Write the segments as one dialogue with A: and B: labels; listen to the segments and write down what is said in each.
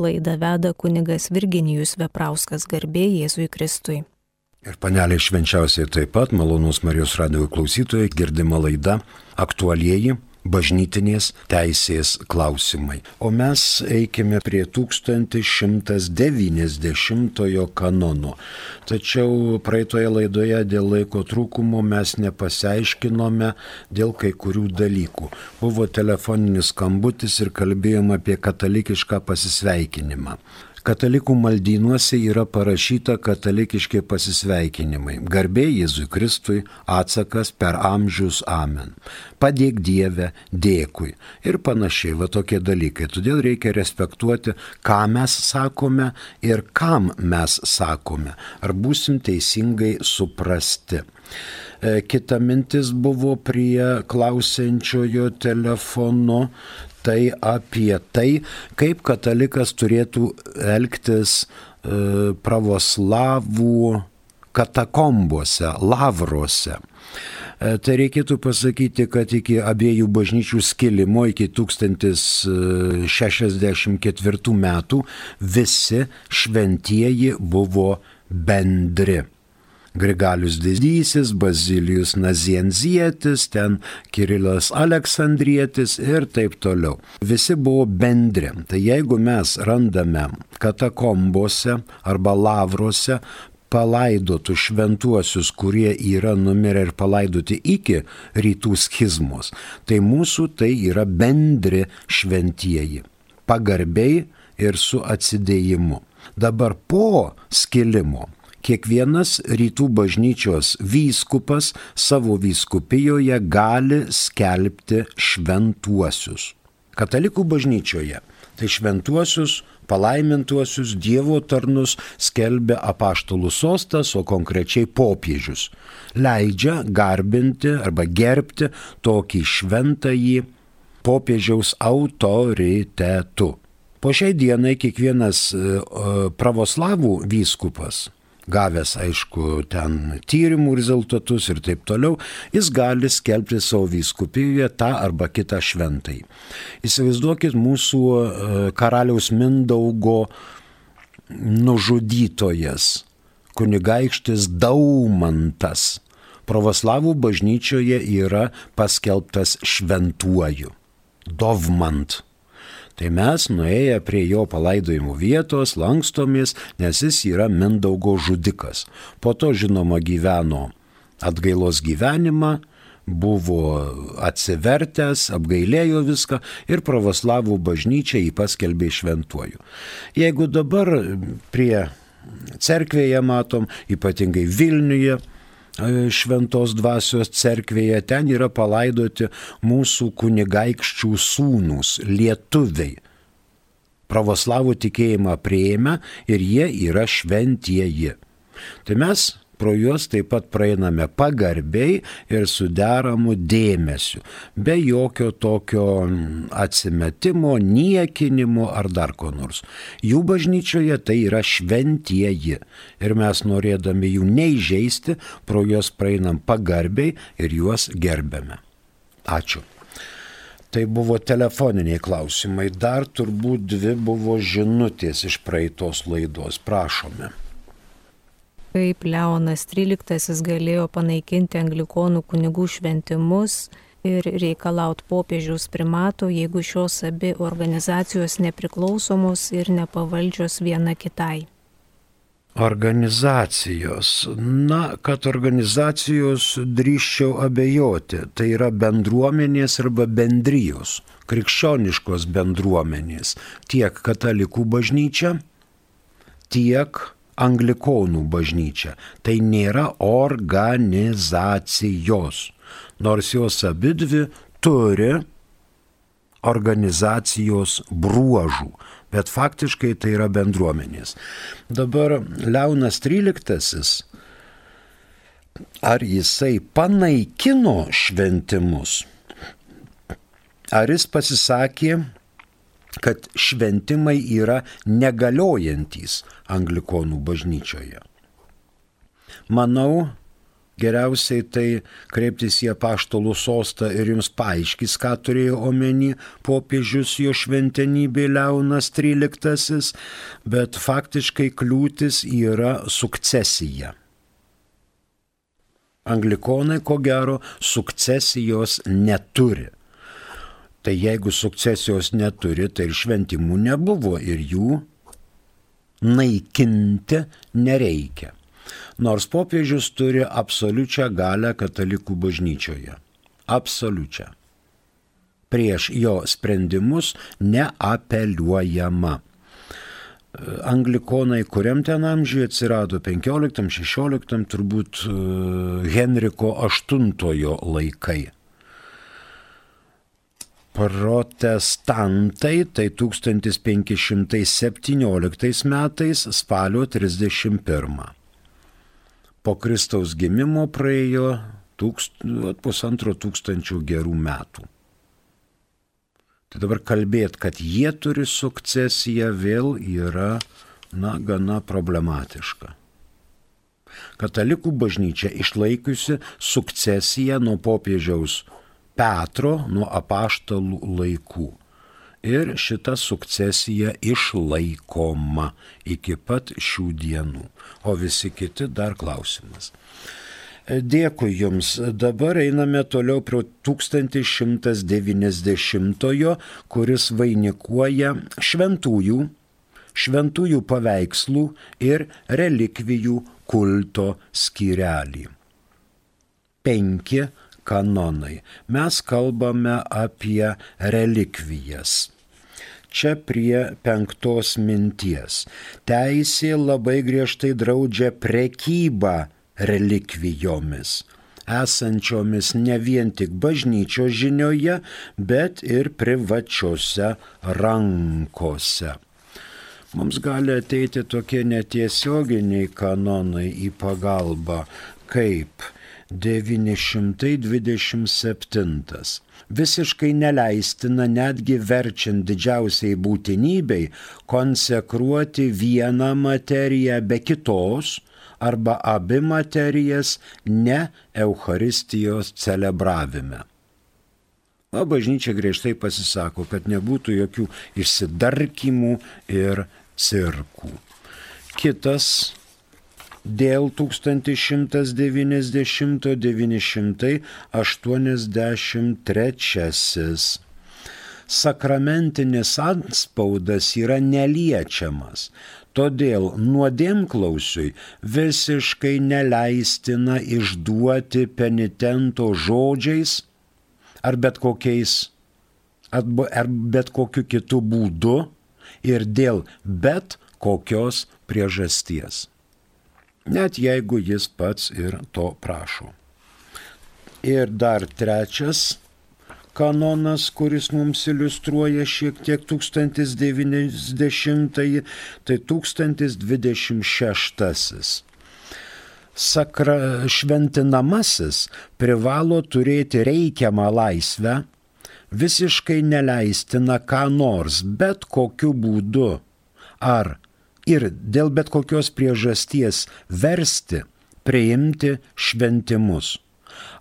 A: Laidą veda kunigas Virginijus Veprauskas garbė Jėzui Kristui.
B: Ir panelė švenčiausiai taip pat, malonus Marijos radio klausytojai, girdima laida aktualieji bažnytinės teisės klausimai. O mes eikime prie 1190 kanono. Tačiau praeitoje laidoje dėl laiko trūkumo mes nepasiaiškinome dėl kai kurių dalykų. Buvo telefoninis skambutis ir kalbėjom apie katalikišką pasisveikinimą. Katalikų maldynuose yra parašyta katalikiški pasisveikinimai. Garbė Jėzui Kristui, atsakas per amžius amen. Padėk Dievę, dėkui. Ir panašiai, va tokie dalykai. Todėl reikia respektuoti, ką mes sakome ir kam mes sakome. Ar būsim teisingai suprasti. E, kita mintis buvo prie klausiančiojo telefonu, tai apie tai, kaip katalikas turėtų elgtis e, pravoslavų katakombuose, lavruose. E, tai reikėtų pasakyti, kad iki abiejų bažnyčių skilimo, iki 1064 metų, visi šventieji buvo bendri. Grigalius Didysis, Bazilijus Nazienzietis, ten Kirilas Aleksandrietis ir taip toliau. Visi buvo bendri. Tai jeigu mes randame katakombose arba lavruose palaidotų šventuosius, kurie yra numirę ir palaidoti iki rytų schizmos, tai mūsų tai yra bendri šventieji. Pagarbiai ir su atsidėjimu. Dabar po skilimo kiekvienas rytų bažnyčios vyskupas savo vyskupijoje gali skelbti šventuosius. Katalikų bažnyčioje tai šventuosius, palaimintuosius Dievo tarnus skelbia apaštalų sostas, o konkrečiai popiežius. Leidžia garbinti arba gerbti tokį šventąjį popiežiaus autoritetu. Po šiai dienai kiekvienas e, pravoslavų vyskupas gavęs, aišku, ten tyrimų rezultatus ir taip toliau, jis gali skelbti savo vyskupijoje tą arba kitą šventai. Įsivaizduokit mūsų e, karaliaus Mindaugo nužudytojas, kunigaikštis Daumantas. Pravoslavų bažnyčioje yra paskelbtas šventuoju. Dovmant Tai mes nuėję prie jo palaidojimų vietos lankstomės, nes jis yra Mindaugo žudikas. Po to, žinoma, gyveno atgailos gyvenimą, buvo atsivertęs, apgailėjo viską ir pravoslavų bažnyčia jį paskelbė šventuoju. Jeigu dabar prie cerkvėje matom, ypatingai Vilniuje, šventos dvasios cerkvėje, ten yra palaidoti mūsų kunigaikščių sūnus, lietuviai. Pravoslavų tikėjimą prieėmę ir jie yra šventieji. Tai mes pro juos taip pat praeiname pagarbiai ir su deramu dėmesiu, be jokio tokio atsimetimo, niekinimo ar dar ko nors. Jų bažnyčioje tai yra šventieji ir mes norėdami jų neižeisti, pro juos praeinam pagarbiai ir juos gerbėme. Ačiū. Tai buvo telefoniniai klausimai, dar turbūt dvi buvo žinutės iš praeitos laidos. Prašome
A: kaip Leonas XIII galėjo panaikinti anglikonų kunigų šventimus ir reikalaut popiežiaus primato, jeigu šios abi organizacijos nepriklausomos ir nepavaldžios viena kitai.
B: Organizacijos. Na, kad organizacijos drįščiau abejoti. Tai yra bendruomenės arba bendrijos, krikščioniškos bendruomenės. Tiek katalikų bažnyčia, tiek anglikonų bažnyčia. Tai nėra organizacijos, nors jos abidvi turi organizacijos bruožų, bet faktiškai tai yra bendruomenės. Dabar Leonas XIII, ar jisai panaikino šventimus, ar jis pasisakė, kad šventimai yra negaliojantys anglikonų bažnyčioje. Manau, geriausiai tai kreiptis į apaštalų sostą ir jums paaiškis, ką turėjo omeny popiežius jo šventenybė Leonas XIII, bet faktiškai kliūtis yra sukcesija. Anglikonai, ko gero, sukcesijos neturi. Tai jeigu sukcesijos neturi, tai ir šventimų nebuvo ir jų naikinti nereikia. Nors popiežius turi absoliučią galę katalikų bažnyčioje. Absoliučią. Prieš jo sprendimus neapeliuojama. Anglikonai, kuriam ten amžiuje atsirado 15-16, turbūt e, Henriko VIII laikai protestantai tai 1517 metais spalio 31. Po Kristaus gimimo praėjo tūkst, pusantro tūkstančių gerų metų. Tai dabar kalbėti, kad jie turi sukcesiją, vėl yra, na, gana problematiška. Katalikų bažnyčia išlaikiusi sukcesiją nuo popiežiaus Petro nuo apaštalų laikų. Ir šita sukcesija išlaikoma iki pat šių dienų. O visi kiti dar klausimas. Dėkui Jums. Dabar einame toliau prie 1190, kuris vainikuoja šventųjų, šventųjų paveikslų ir relikvijų kulto skyrelį. Penki kanonai. Mes kalbame apie relikvijas. Čia prie penktos minties. Teisė labai griežtai draudžia prekybą relikvijomis esančiomis ne vien tik bažnyčio žinioje, bet ir privačiose rankose. Mums gali ateiti tokie netiesioginiai kanonai į pagalbą, kaip 927. Visiškai neleistina netgi verčiant didžiausiai būtinybei konsekruoti vieną materiją be kitos arba abi materijas ne Eucharistijos celebravime. O bažnyčia griežtai pasisako, kad nebūtų jokių išsidarkimų ir cirkų. Kitas dėl 1190-983. Sakramentinis atspaudas yra neliečiamas, todėl nuodėmklausiui visiškai neleistina išduoti penitento žodžiais ar bet kokiais ar bet kokiu kitu būdu ir dėl bet kokios priežasties net jeigu jis pats ir to prašo. Ir dar trečias kanonas, kuris mums iliustruoja šiek tiek 1090, tai 1026. Sakra šventinamasis privalo turėti reikiamą laisvę, visiškai neleistina ką nors, bet kokiu būdu ar ir dėl bet kokios priežasties versti priimti šventimus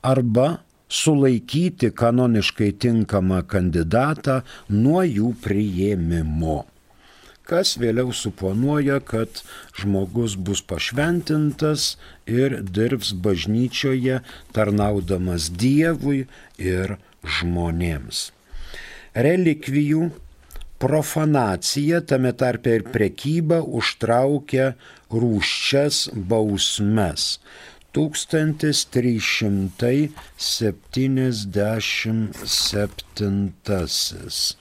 B: arba sulaikyti kanoniškai tinkamą kandidatą nuo jų priėmimo kas vėliau suponuoja, kad žmogus bus pašventintas ir dirbs bažnyčioje, tarnaudamas Dievui ir žmonėms. Relikvijų profanacija, tame tarpe ir prekyba, užtraukia rūščias bausmes. 1377.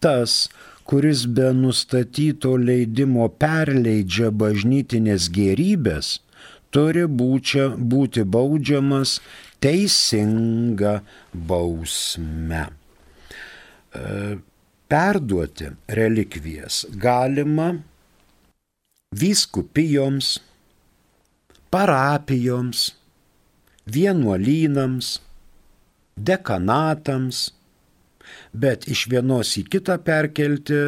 B: Tas, kuris be nustatyto leidimo perleidžia bažnytinės gerybės, turi būčia, būti baudžiamas teisinga bausme. Perduoti relikvijas galima vyskupijoms, parapijoms, vienuolynams, dekanatams, bet iš vienos į kitą perkelti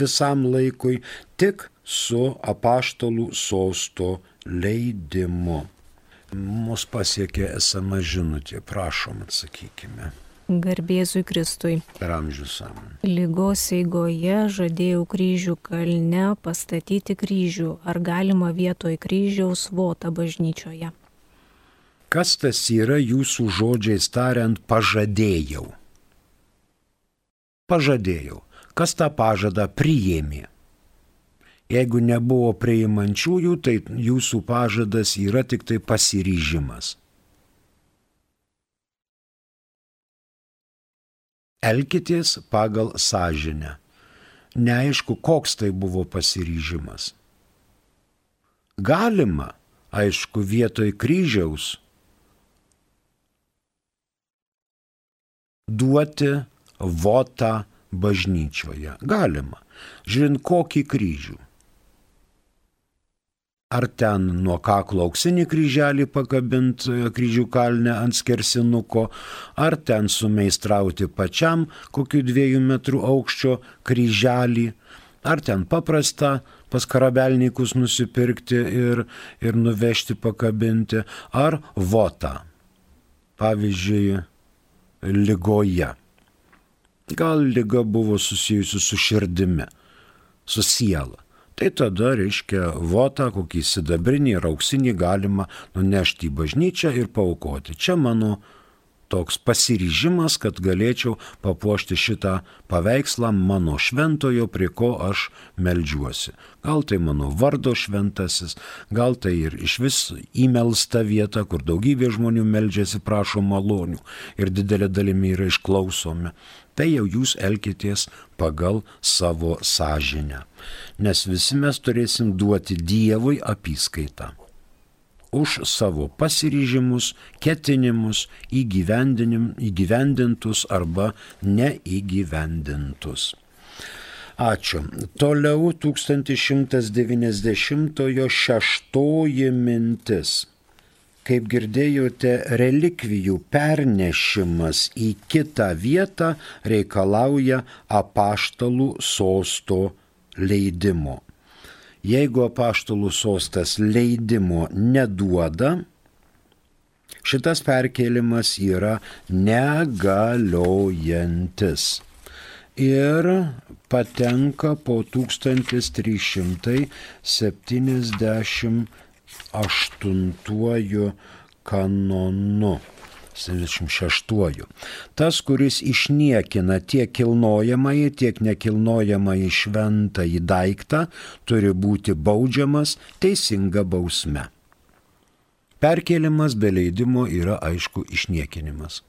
B: visam laikui tik su apaštalų sosto leidimu. Mus pasiekė esama žinutė, prašom atsakykime.
A: Garbėzui Kristui.
B: Per amžius amen.
A: Lygos eigoje žadėjau kryžių kalne pastatyti kryžių. Ar galima vietoj kryžiaus votą bažnyčioje?
B: Kas tas yra jūsų žodžiais tariant pažadėjau? Pažadėjau. Kas tą pažadą priėmė? Jeigu nebuvo priimančiųjų, tai jūsų pažadas yra tik tai pasiryžimas. Elkitės pagal sąžinę. Neaišku, koks tai buvo pasiryžimas. Galima, aišku, vietoj kryžiaus duoti votą bažnyčioje. Galima, žiūrint kokį kryžių. Ar ten nuo kaklo auksinį kryželį pakabint e, kryžių kalnę ant skersinuko, ar ten sumeistrauti pačiam kokiu dviejų metrų aukščio kryželį, ar ten paprastą pas karabelnikus nusipirkti ir, ir nuvežti pakabinti, ar votą. Pavyzdžiui, lygoje. Gal lyga buvo susijusi su širdimi, su siela tai tada, reiškia, votą, kokį sidabrinį ir auksinį galima nunešti į bažnyčią ir paukoti. Čia mano toks pasiryžimas, kad galėčiau papuošti šitą paveikslą mano šventojo, prie ko aš melžiuosi. Gal tai mano vardo šventasis, gal tai ir iš vis įmelsta vieta, kur daugybė žmonių melžiasi, prašo malonių ir didelė dalimi yra išklausomi tai jau jūs elkitės pagal savo sąžinę. Nes visi mes turėsim duoti Dievui apskaitą už savo pasiryžimus, ketinimus įgyvendintus arba neįgyvendintus. Ačiū. Toliau 1190 šeštoji mintis. Kaip girdėjote, relikvijų pernešimas į kitą vietą reikalauja apaštalų sosto leidimo. Jeigu apaštalų sostas leidimo neduoda, šitas perkelimas yra negaliojantis ir patenka po 1370 aštuntuoju kanonu. 76. Tas, kuris išniekina tiek kilnojamąjį, tiek nekilnojamąjį šventąjį daiktą, turi būti baudžiamas teisinga bausme. Perkelimas be leidimo yra aišku išniekinimas.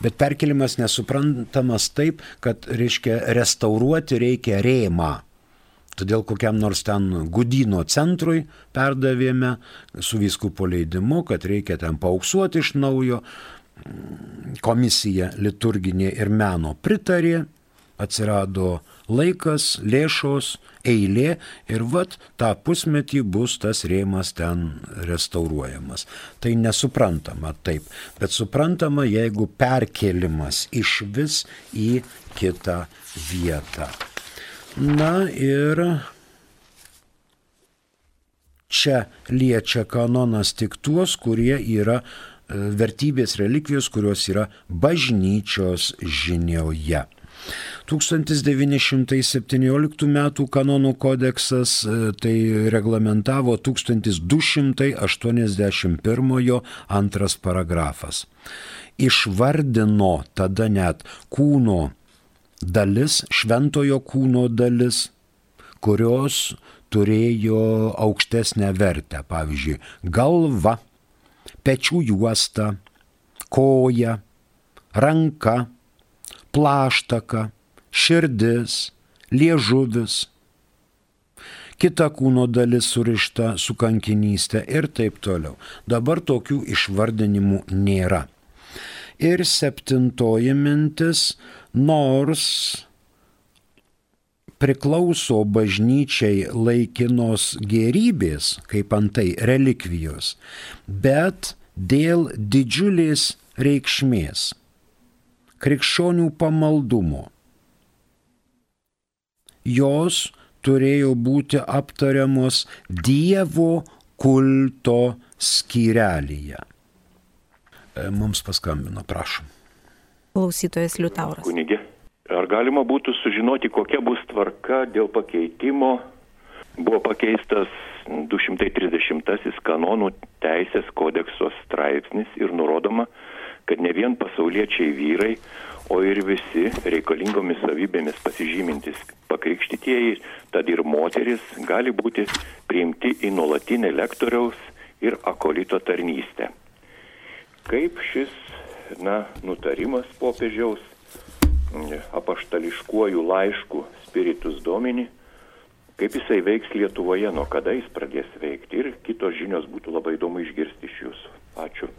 B: Bet perkelimas nesuprantamas taip, kad reiškia restauruoti reikia rėmą Todėl kokiam nors ten Gudino centrui perdavėme su vyskupo leidimu, kad reikia ten paauksuoti iš naujo. Komisija liturginė ir meno pritarė, atsirado laikas, lėšos, eilė ir vat tą pusmetį bus tas rėmas ten restauruojamas. Tai nesuprantama taip, bet suprantama, jeigu perkelimas iš vis į kitą vietą. Na ir čia liečia kanonas tik tuos, kurie yra e, vertybės relikvijos, kurios yra bažnyčios žinioje. 1917 m. kanonų kodeksas e, tai reglamentavo 1281 antras paragrafas. Išvardino tada net kūno dalis, šventojo kūno dalis, kurios turėjo aukštesnę vertę. Pavyzdžiui, galva, pečių juosta, koja, ranka, plaštaka, širdis, liežuvis, kita kūno dalis surišta su kankinystė ir taip toliau. Dabar tokių išvardinimų nėra. Ir septintoji mintis nors priklauso bažnyčiai laikinos gerybės, kaip antai relikvijos, bet dėl didžiulės reikšmės, krikščionių pamaldumo. Jos turėjo būti aptariamos Dievo kulto skyrelyje. E, mums paskambino, prašom.
A: Klausytojas Liutauras.
C: Kunigė, ar galima būtų sužinoti, kokia bus tvarka dėl pakeitimo? Buvo pakeistas 230 kanonų teisės kodekso straipsnis ir nurodoma, kad ne vien pasauliečiai vyrai, o ir visi reikalingomis savybėmis pasižymintis pakrikštytieji, tad ir moteris gali būti priimti į nuolatinę lektoriaus ir akolito tarnystę. Kaip šis na, nutarimas popiežiaus apaštališkuoju laišku Spiritus Domini, kaip jisai veiks Lietuvoje, nuo kada jis pradės veikti ir kitos žinios būtų labai įdomu išgirsti iš jūsų. Ačiū.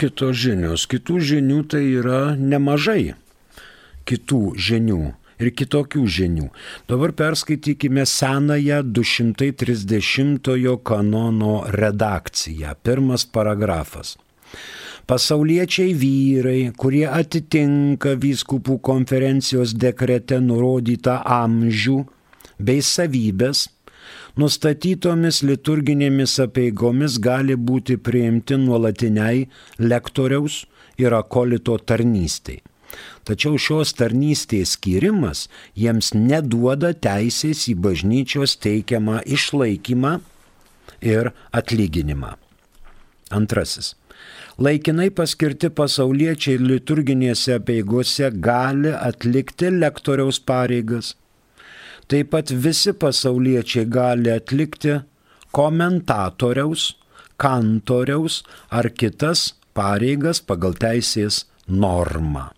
B: Kitos žinios. Kitų žinių tai yra nemažai. Kitų žinių ir kitokių žinių. Dabar perskaitykime senąją 230 kanono redakciją. Pirmas paragrafas. Pasauliečiai vyrai, kurie atitinka vyskupų konferencijos dekrete nurodytą amžių bei savybės, nustatytomis liturginėmis apieigomis gali būti priimti nuolatiniai lektoriaus ir akolito tarnystei. Tačiau šios tarnystės skirimas jiems neduoda teisės į bažnyčios teikiamą išlaikymą ir atlyginimą. Antrasis. Laikinai paskirti pasauliečiai liturginėse apieigose gali atlikti lektoriaus pareigas. Taip pat visi pasauliečiai gali atlikti komentatoriaus, kantoriaus ar kitas pareigas pagal teisės normą.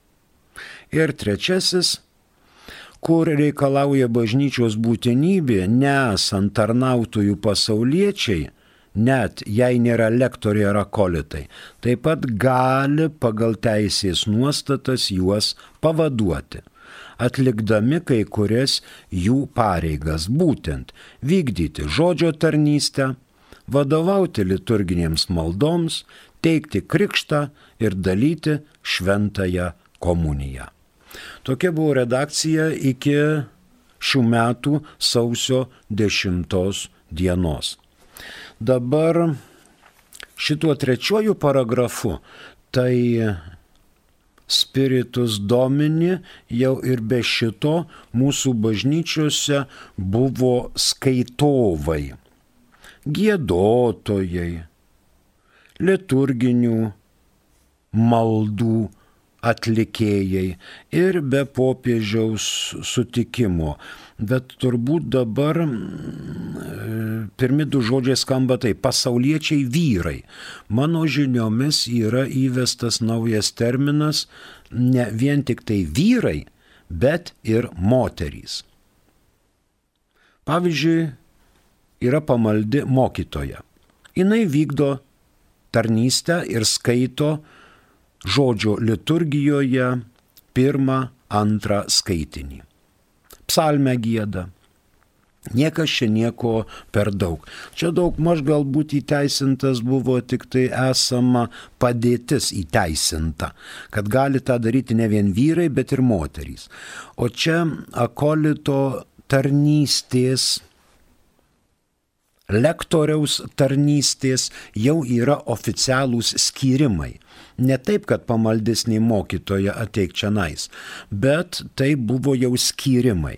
B: Ir trečiasis, kur reikalauja bažnyčios būtinybė, nesant tarnautojų pasauliečiai, net jei nėra lektoriai ar akolitai, taip pat gali pagal teisės nuostatas juos pavaduoti, atlikdami kai kurias jų pareigas, būtent vykdyti žodžio tarnystę, vadovauti liturginėms maldoms, teikti krikštą ir dalyti šventąją komuniją. Tokia buvo redakcija iki šių metų sausio 10 dienos. Dabar šituo trečiuoju paragrafu tai spiritus domini jau ir be šito mūsų bažnyčiose buvo skaitovai, gėdotojai, liturginių maldų atlikėjai ir be popiežiaus sutikimo. Bet turbūt dabar mm, pirmi du žodžiai skamba tai - pasauliečiai vyrai. Mano žiniomis yra įvestas naujas terminas ne vien tik tai vyrai, bet ir moterys. Pavyzdžiui, yra pamaldi mokytoja. Jis vykdo tarnystę ir skaito žodžio liturgijoje pirmą, antrą skaitinį. Psalmę gėda. Niekas čia nieko per daug. Čia daug maž galbūt įteisintas buvo tik tai esama padėtis įteisinta, kad gali tą daryti ne vien vyrai, bet ir moterys. O čia akolito tarnystės lektoriaus tarnystės jau yra oficialūs skyrimai. Ne taip, kad pamaldesnį mokytoją ateik čia nais, bet tai buvo jau skyrimai.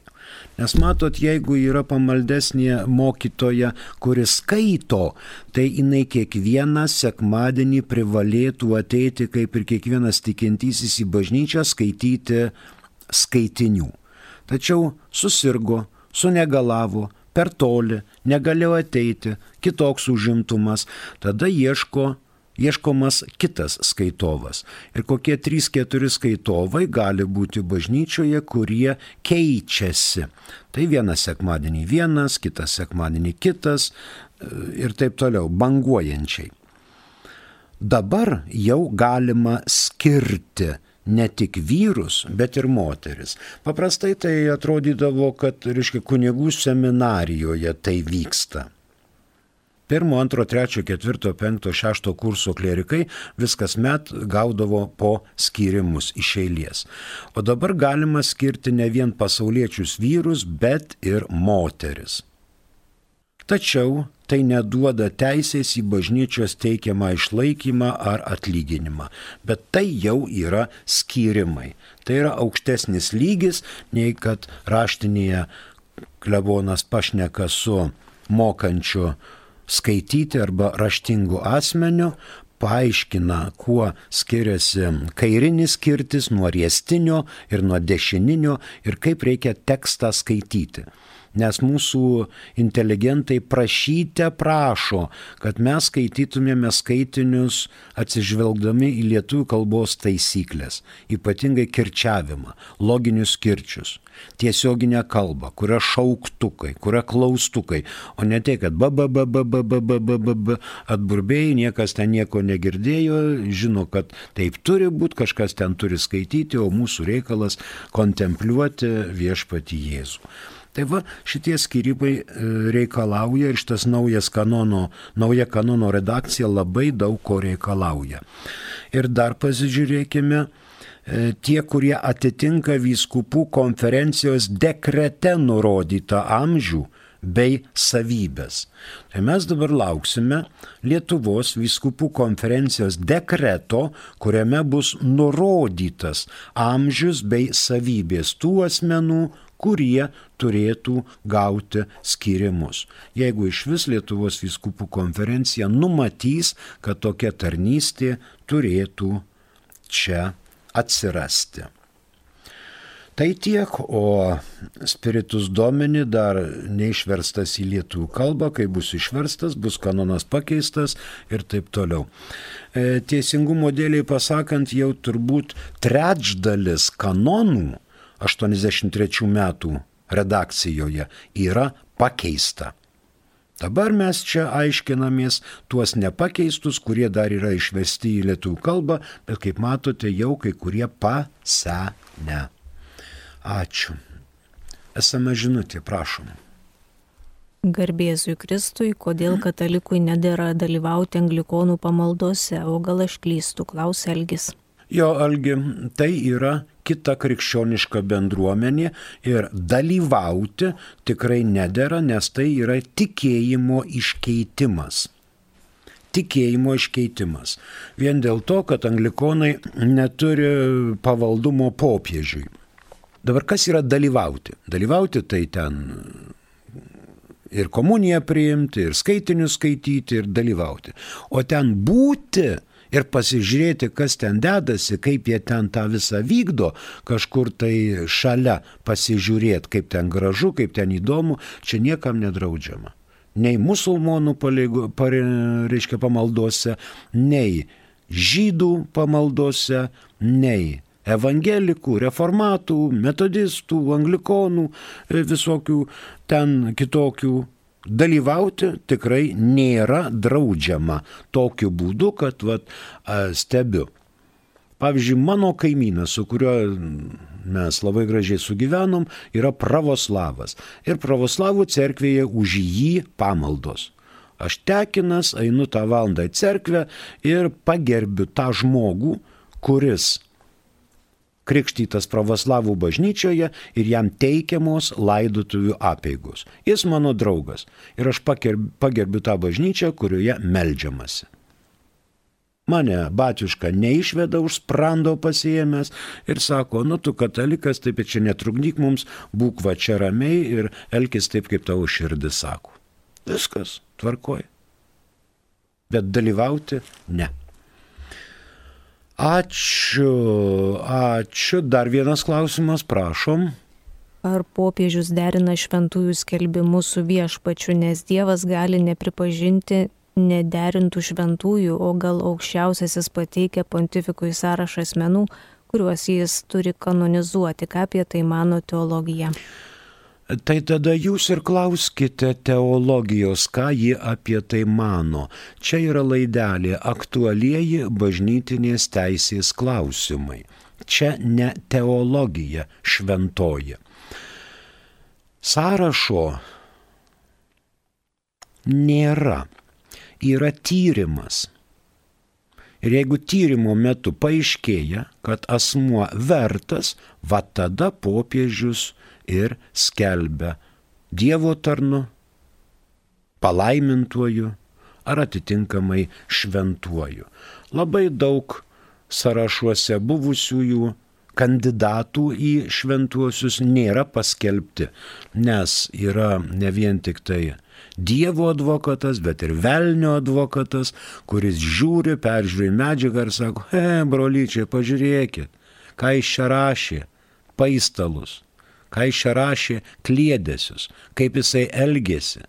B: Nes matot, jeigu yra pamaldesnė mokytoja, kuris skaito, tai jinai kiekvieną sekmadienį privalėtų ateiti, kaip ir kiekvienas tikintysis į bažnyčią, skaityti skaitinių. Tačiau susirgo, sunegalavo, per toli, negalėjo ateiti, kitoks užimtumas, tada ieško ieškomas kitas skaitovas. Ir kokie 3-4 skaitovai gali būti bažnyčioje, kurie keičiasi. Tai vieną sekmadienį vienas, kitą sekmadienį kitas ir taip toliau, banguojančiai. Dabar jau galima skirti ne tik vyrus, bet ir moteris. Paprastai tai atrodydavo, kad, reiškia, kunigų seminarijoje tai vyksta. Pirmo, antro, trečio, ketvirto, penkto, šešto kurso klerikai viskas met gaudavo po skirimus iš eilės. O dabar galima skirti ne vien pasauliečius vyrus, bet ir moteris. Tačiau tai neduoda teisės į bažnyčios teikiamą išlaikymą ar atlyginimą, bet tai jau yra skyrimai. Tai yra aukštesnis lygis, nei kad raštinėje klebonas pašneka su mokančiu skaityti arba raštingu asmeniu, paaiškina, kuo skiriasi kairinis skirtis nuo riestinio ir nuo dešininio ir kaip reikia tekstą skaityti nes mūsų inteligentai prašyte prašo, kad mes skaitytumėme skaitinius atsižvelgdami į lietuvių kalbos taisyklės, ypatingai kirčiavimą, loginius kirčius, tiesioginę kalbą, kuria šauktukai, kuria klaustukai, o ne tai, kad babababababababab atburbėjai, niekas ten nieko negirdėjo, žino, kad taip turi būti, kažkas ten turi skaityti, o mūsų reikalas kontempliuoti viešpati Jėzų. Tai va, šitie skyrimai e, reikalauja ir šitas naujas kanono, nauja kanono redakcija labai daug ko reikalauja. Ir dar pasižiūrėkime, e, tie, kurie atitinka vyskupų konferencijos dekrete nurodytą amžių bei savybės. Tai mes dabar lauksime Lietuvos vyskupų konferencijos dekreto, kuriame bus nurodytas amžius bei savybės tų asmenų, kurie turėtų gauti skirimus. Jeigu iš vis Lietuvos viskupų konferencija numatys, kad tokia tarnystė turėtų čia atsirasti. Tai tiek, o spiritus domini dar neišverstas į lietuvių kalbą, kai bus išverstas, bus kanonas pakeistas ir taip toliau. E, teisingumo dėliai pasakant, jau turbūt trečdalis kanonų 83 metų redakcijoje yra pakeista. Dabar mes čia aiškinamės tuos nepakeistus, kurie dar yra išvesti į lietuvių kalbą, bet kaip matote, jau kai kurie pasenę. Ačiū. Esame žinutė, prašom.
A: Garbėzui Kristui, kodėl katalikui nedėra dalyvauti anglikonų pamaldose, o gal aš klystu, klaus Elgis.
B: Jo, Algi, tai yra kita krikščioniška bendruomenė ir dalyvauti tikrai nedėra, nes tai yra tikėjimo iškeitimas. Tikėjimo iškeitimas. Vien dėl to, kad anglikonai neturi pavaldumo popiežiui. Dabar kas yra dalyvauti? Dalyvauti tai ten ir komuniją priimti, ir skaitinius skaityti, ir dalyvauti. O ten būti, ir pasižiūrėti, kas ten dedasi, kaip jie ten tą visą vykdo, kažkur tai šalia pasižiūrėti, kaip ten gražu, kaip ten įdomu, čia niekam nedraudžiama. Nei musulmonų pareigo, pare, reiškia pamaldose, nei žydų pamaldose, nei evangelikų, reformatų, metodistų, anglikonų, visokių ten kitokių dalyvauti tikrai nėra draudžiama tokiu būdu, kad vat, stebiu. Pavyzdžiui, mano kaimynas, su kuriuo mes labai gražiai sugyvenom, yra pravoslavas. Ir pravoslavų cerkvėje už jį pamaldos. Aš tekinas, einu tą valandą į cerkvę ir pagerbiu tą žmogų, kuris krikštytas pravoslavų bažnyčioje ir jam teikiamos laidotuvių apėgos. Jis mano draugas ir aš pagerbiu tą bažnyčią, kurioje melžiamasi. Mane batiuška neišveda už sprando pasiemęs ir sako, nu tu katalikas, taip čia netrukdyk mums, būk va čia ramiai ir elkis taip, kaip tavo širdis sako. Viskas, tvarkoji. Bet dalyvauti ne. Ačiū, ačiū. Dar vienas klausimas, prašom.
A: Ar popiežius derina šventųjų skelbimus su viešpačiu, nes Dievas gali nepripažinti nederintų šventųjų, o gal aukščiausiasis pateikia pontifikui sąrašą asmenų, kuriuos jis turi kanonizuoti. Ką apie tai mano teologija?
B: Tai tada jūs ir klauskite teologijos, ką ji apie tai mano. Čia yra laidelė aktualieji bažnytinės teisės klausimai. Čia ne teologija šventoji. Sąrašo nėra. Yra tyrimas. Ir jeigu tyrimo metu paaiškėja, kad asmuo vertas, va tada popiežius ir skelbia Dievo tarnu, palaimintuoju ar atitinkamai šventuoju. Labai daug sąrašuose buvusiųjų kandidatų į šventuosius nėra paskelbti, nes yra ne vien tik tai Dievo advokatas, bet ir velnio advokatas, kuris žiūri, peržiūri medžiagą ir sako, he, brolyčiai, pažiūrėkit, ką iš čia rašė, paistalus, ką iš čia rašė, klėdėsius, kaip jisai elgėsi.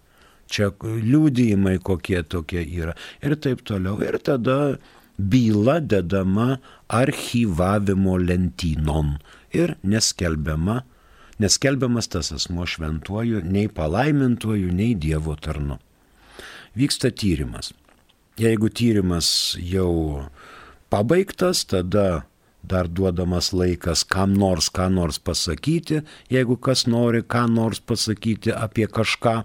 B: Čia liūdėjimai kokie tokie yra ir taip toliau. Ir tada byla dedama archyvavimo lentynon ir neskelbiama neskelbiamas tas asmo šventuoju, nei palaimintuoju, nei Dievo tarnu. Vyksta tyrimas. Jeigu tyrimas jau pabaigtas, tada dar duodamas laikas kam nors ką nors pasakyti, jeigu kas nori ką nors pasakyti apie kažką,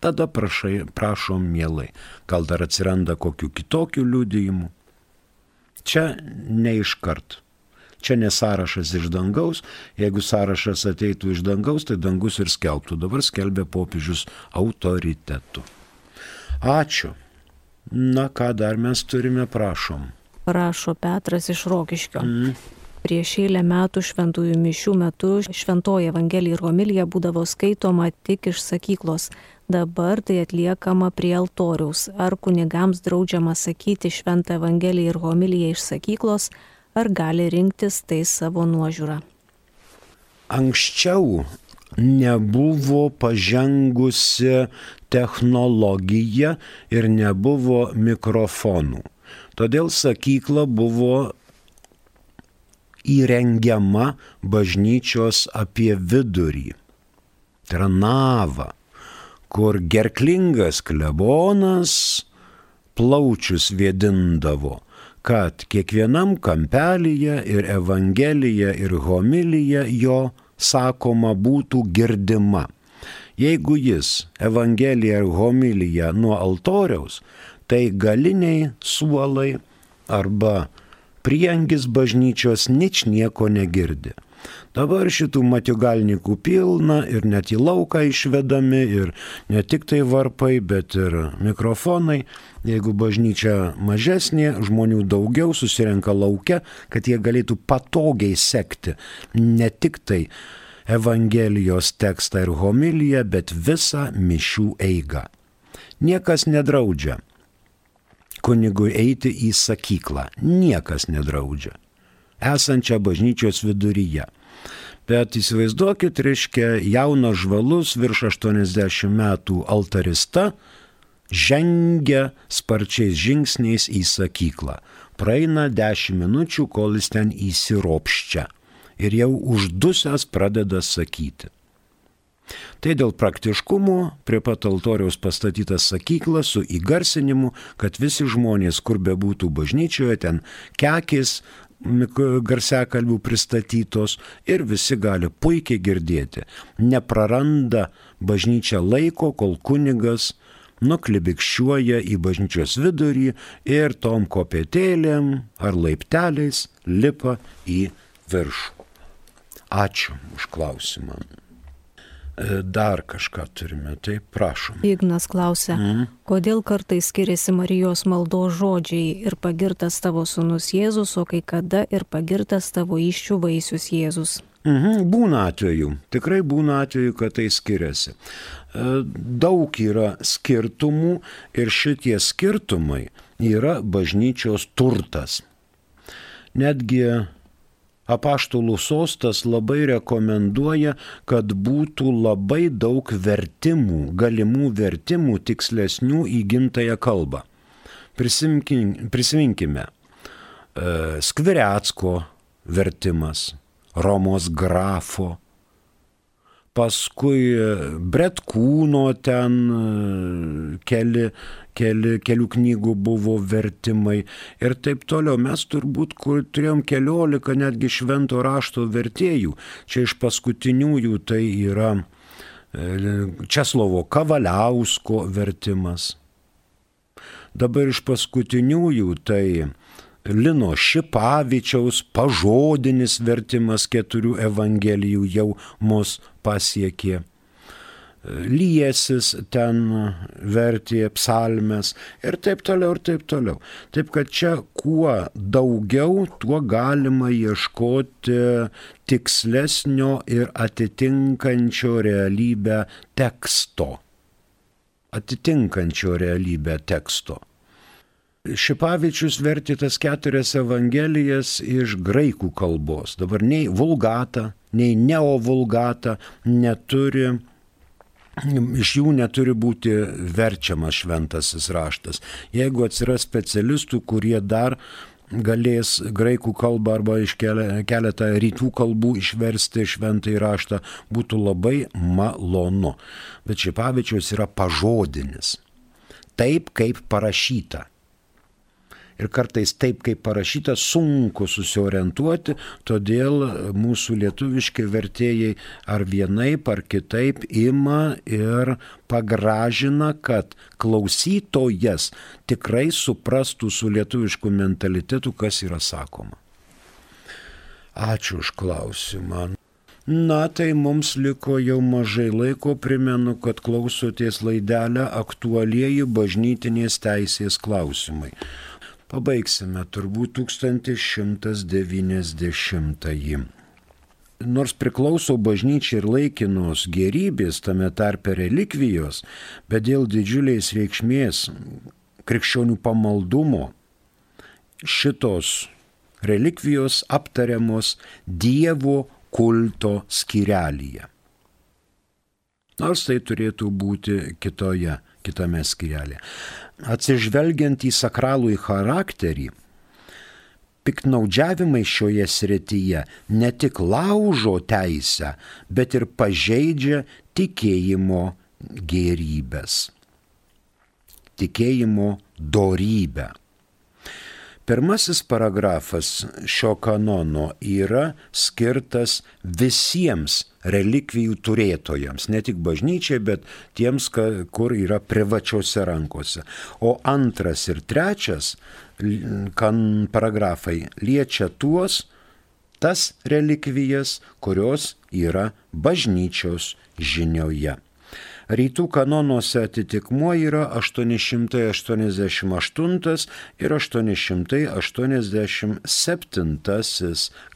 B: tada prašai, prašom mielai. Gal dar atsiranda kokių kitokių liudijimų. Čia neiškart Čia ne sąrašas iš dangaus, jeigu sąrašas ateitų iš dangaus, tai dangus ir skelbtų. Dabar skelbia popiežius autoritetu. Ačiū. Na ką dar mes turime, prašom.
A: Rašo Petras iš Rokiškio. Mm. Prieš eilę metų šventųjų mišių metu šventoji Evangelija ir homilija būdavo skaitoma tik iš sakyklos. Dabar tai atliekama prie altoriaus. Ar kunigams draudžiama sakyti šventą Evangeliją ir homiliją iš sakyklos, ar gali rinktis tai savo nuožiūrą.
B: Anksčiau nebuvo pažengusi technologija ir nebuvo mikrofonų. Todėl sakykla buvo įrengiama bažnyčios apie vidurį. Tai yra nava, kur gerklingas klebonas plaučius vėdindavo kad kiekvienam kampelyje ir Evangelija ir homilija jo sakoma būtų girdima. Jeigu jis Evangeliją ir homiliją nuo altoriaus, tai galiniai suolai arba priengis bažnyčios nič nieko negirdi. Dabar šitų matigalnikų pilna ir net į lauką išvedami ir ne tik tai varpai, bet ir mikrofonai. Jeigu bažnyčia mažesnė, žmonių daugiau susirenka laukia, kad jie galėtų patogiai sekti ne tik tai Evangelijos tekstą ir homiliją, bet visą mišių eigą. Niekas nedraudžia kunigui eiti į sakyklą. Niekas nedraudžia. Esančią bažnyčios viduryje. Bet įsivaizduokit, reiškia, jaunas žvalus virš 80 metų altarista žengia sparčiais žingsniais į sakyklą. Praeina 10 minučių, kol jis ten įsiropščia. Ir jau uždusęs pradeda sakyti. Tai dėl praktiškumo prie pat altoriaus pastatytas sakykla su įgarsinimu, kad visi žmonės, kur bebūtų bažnyčioje, ten kekis, garsiakalbių pristatytos ir visi gali puikiai girdėti. Nepraranda bažnyčia laiko, kol kunigas nuklibikščiuoja į bažnyčios vidurį ir tom kopėtėlėm ar laipteliais lipa į viršų. Ačiū už klausimą. E, dar kažką turime, tai prašom.
A: Ignas klausia, mm. kodėl kartai skiriasi Marijos maldos žodžiai ir pagirtas tavo sunus Jėzus, o kai kada ir pagirtas tavo iščių vaisius Jėzus.
B: Mhm, būna atveju, tikrai būna atveju, kad tai skiriasi. E, daug yra skirtumų ir šitie skirtumai yra bažnyčios turtas. Netgi apaštalų sostas labai rekomenduoja, kad būtų labai daug vertimų, galimų vertimų tikslesnių į gimtają kalbą. Prisiminkime, e, Skvirecko vertimas, Romos grafo, paskui Bretkūno ten e, keli, keli, kelių knygų buvo vertimai ir taip toliau. Mes turbūt kur, turėjom keliolika netgi švento rašto vertėjų. Čia iš paskutiniųjų tai yra e, Česlovo Kavaliausko vertimas. Dabar iš paskutiniųjų tai Lino Šipavičiaus pažodinis vertimas keturių evangelijų jau mus pasiekė. Liesis ten vertė psalmes ir taip toliau ir taip toliau. Taip kad čia kuo daugiau, tuo galima ieškoti tikslesnio ir atitinkančio realybę teksto. Atitinkančio realybę teksto. Šipavičius vertė tas keturias evangelijas iš graikų kalbos. Dabar nei vulgata, nei neovulgata neturi, iš jų neturi būti verčiamas šventasis raštas. Jeigu atsiras specialistų, kurie dar galės graikų kalbą arba iš keletą rytų kalbų išversti šventąjį raštą, būtų labai malonu. Bet Šipavičius yra pažodinis. Taip, kaip parašyta ir kartais taip, kaip parašyta, sunku susiorientuoti, todėl mūsų lietuviški vertėjai ar vienaip ar kitaip ima ir pagražina, kad klausytojas tikrai suprastų su lietuvišku mentalitetu, kas yra sakoma. Ačiū už klausimą. Na, tai mums liko jau mažai laiko, primenu, kad klausotės laidelę aktualieji bažnytinės teisės klausimai. Pabaigsime turbūt 1190-ąjį. Nors priklauso bažnyčiai ir laikinos gerybės, tame tarpe relikvijos, bet dėl didžiulės reikšmės krikščionių pamaldumo šitos relikvijos aptariamos Dievo kulto skirelyje. Nors tai turėtų būti kitoje, kitame skirelė atsižvelgiant į sakralų į charakterį, piknaudžiavimai šioje srityje ne tik laužo teisę, bet ir pažeidžia tikėjimo gerybės, tikėjimo dorybę. Pirmasis paragrafas šio kanono yra skirtas visiems relikvijų turėtojams, ne tik bažnyčiai, bet tiems, kur yra privačiose rankose. O antras ir trečias kan paragrafai liečia tuos, tas relikvijas, kurios yra bažnyčios žinioje. Rytų kanonuose atitikmuo yra 888 ir 887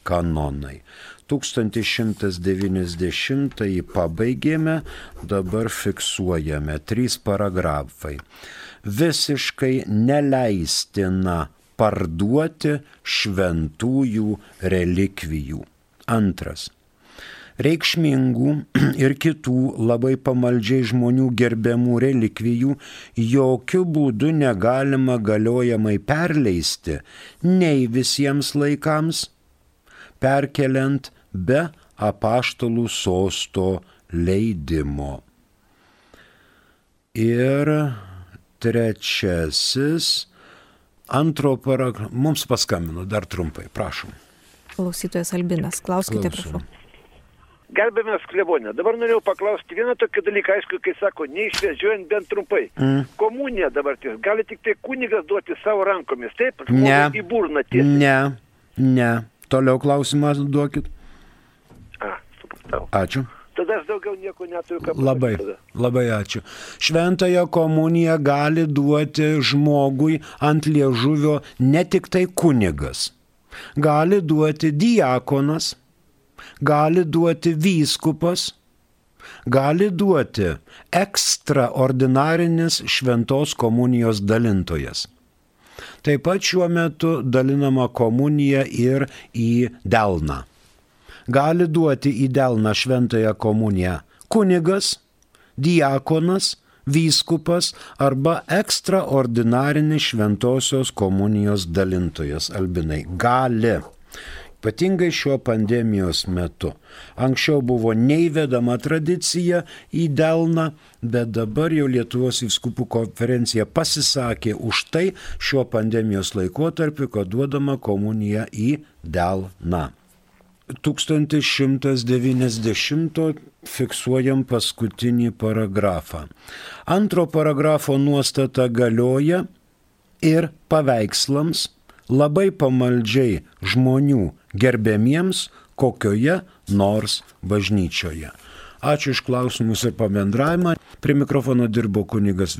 B: kanonai. 1190 pabaigėme, dabar fiksuojame trys paragrafai. Visiškai neleistina parduoti šventųjų relikvijų. Antras reikšmingų ir kitų labai pamaldžiai žmonių gerbiamų relikvijų jokių būdų negalima galiojamai perleisti nei visiems laikams, perkeliant be apaštalų sosto leidimo. Ir trečiasis, antro paragrafo, mums paskambino dar trumpai, prašom.
A: Klausytojas Albinas, klauskite,
B: Klausom.
A: prašau.
D: Gerbiamas klebonė, dabar norėjau paklausti vieną tokį dalyką, aišku, kai sako, neišvežiojant bent trumpai.
B: Mm.
D: Komunija dabar ties, gali tik tai kunigas duoti savo rankomis, taip?
B: Ne.
D: Į burną tiesiai.
B: Ne, ne. Toliau klausimą duokit.
D: A, supratau.
B: Ačiū.
D: Tada aš daugiau nieko neturiu ką
B: Labai,
D: pasakyti tada.
B: labai ačiū. Šventąją komuniją gali duoti žmogui ant liežuvio ne tik tai kunigas. Gali duoti diakonas, gali duoti vyskupas, gali duoti ekstraordinarinis šventos komunijos dalintojas. Taip pat šiuo metu dalinama komunija ir į delną. Gali duoti į delną šventąją komuniją kunigas, diakonas, vyskupas arba ekstraordinarinis šventosios komunijos dalintojas albinai. Gali. Ypatingai šiuo pandemijos metu. Anksčiau buvo neįvedama tradicija į Delną, bet dabar jau Lietuvos viskupų konferencija pasisakė už tai šiuo pandemijos laikotarpiu, kad duodama komunija į Delną. 1190 fiksuojam paskutinį paragrafą. Antro paragrafo nuostata galioja ir paveikslams labai pamaldžiai žmonių gerbiamiems kokioje nors bažnyčioje. Ačiū iš klausimus ir pabendravimą. Prie mikrofono dirbo kunigas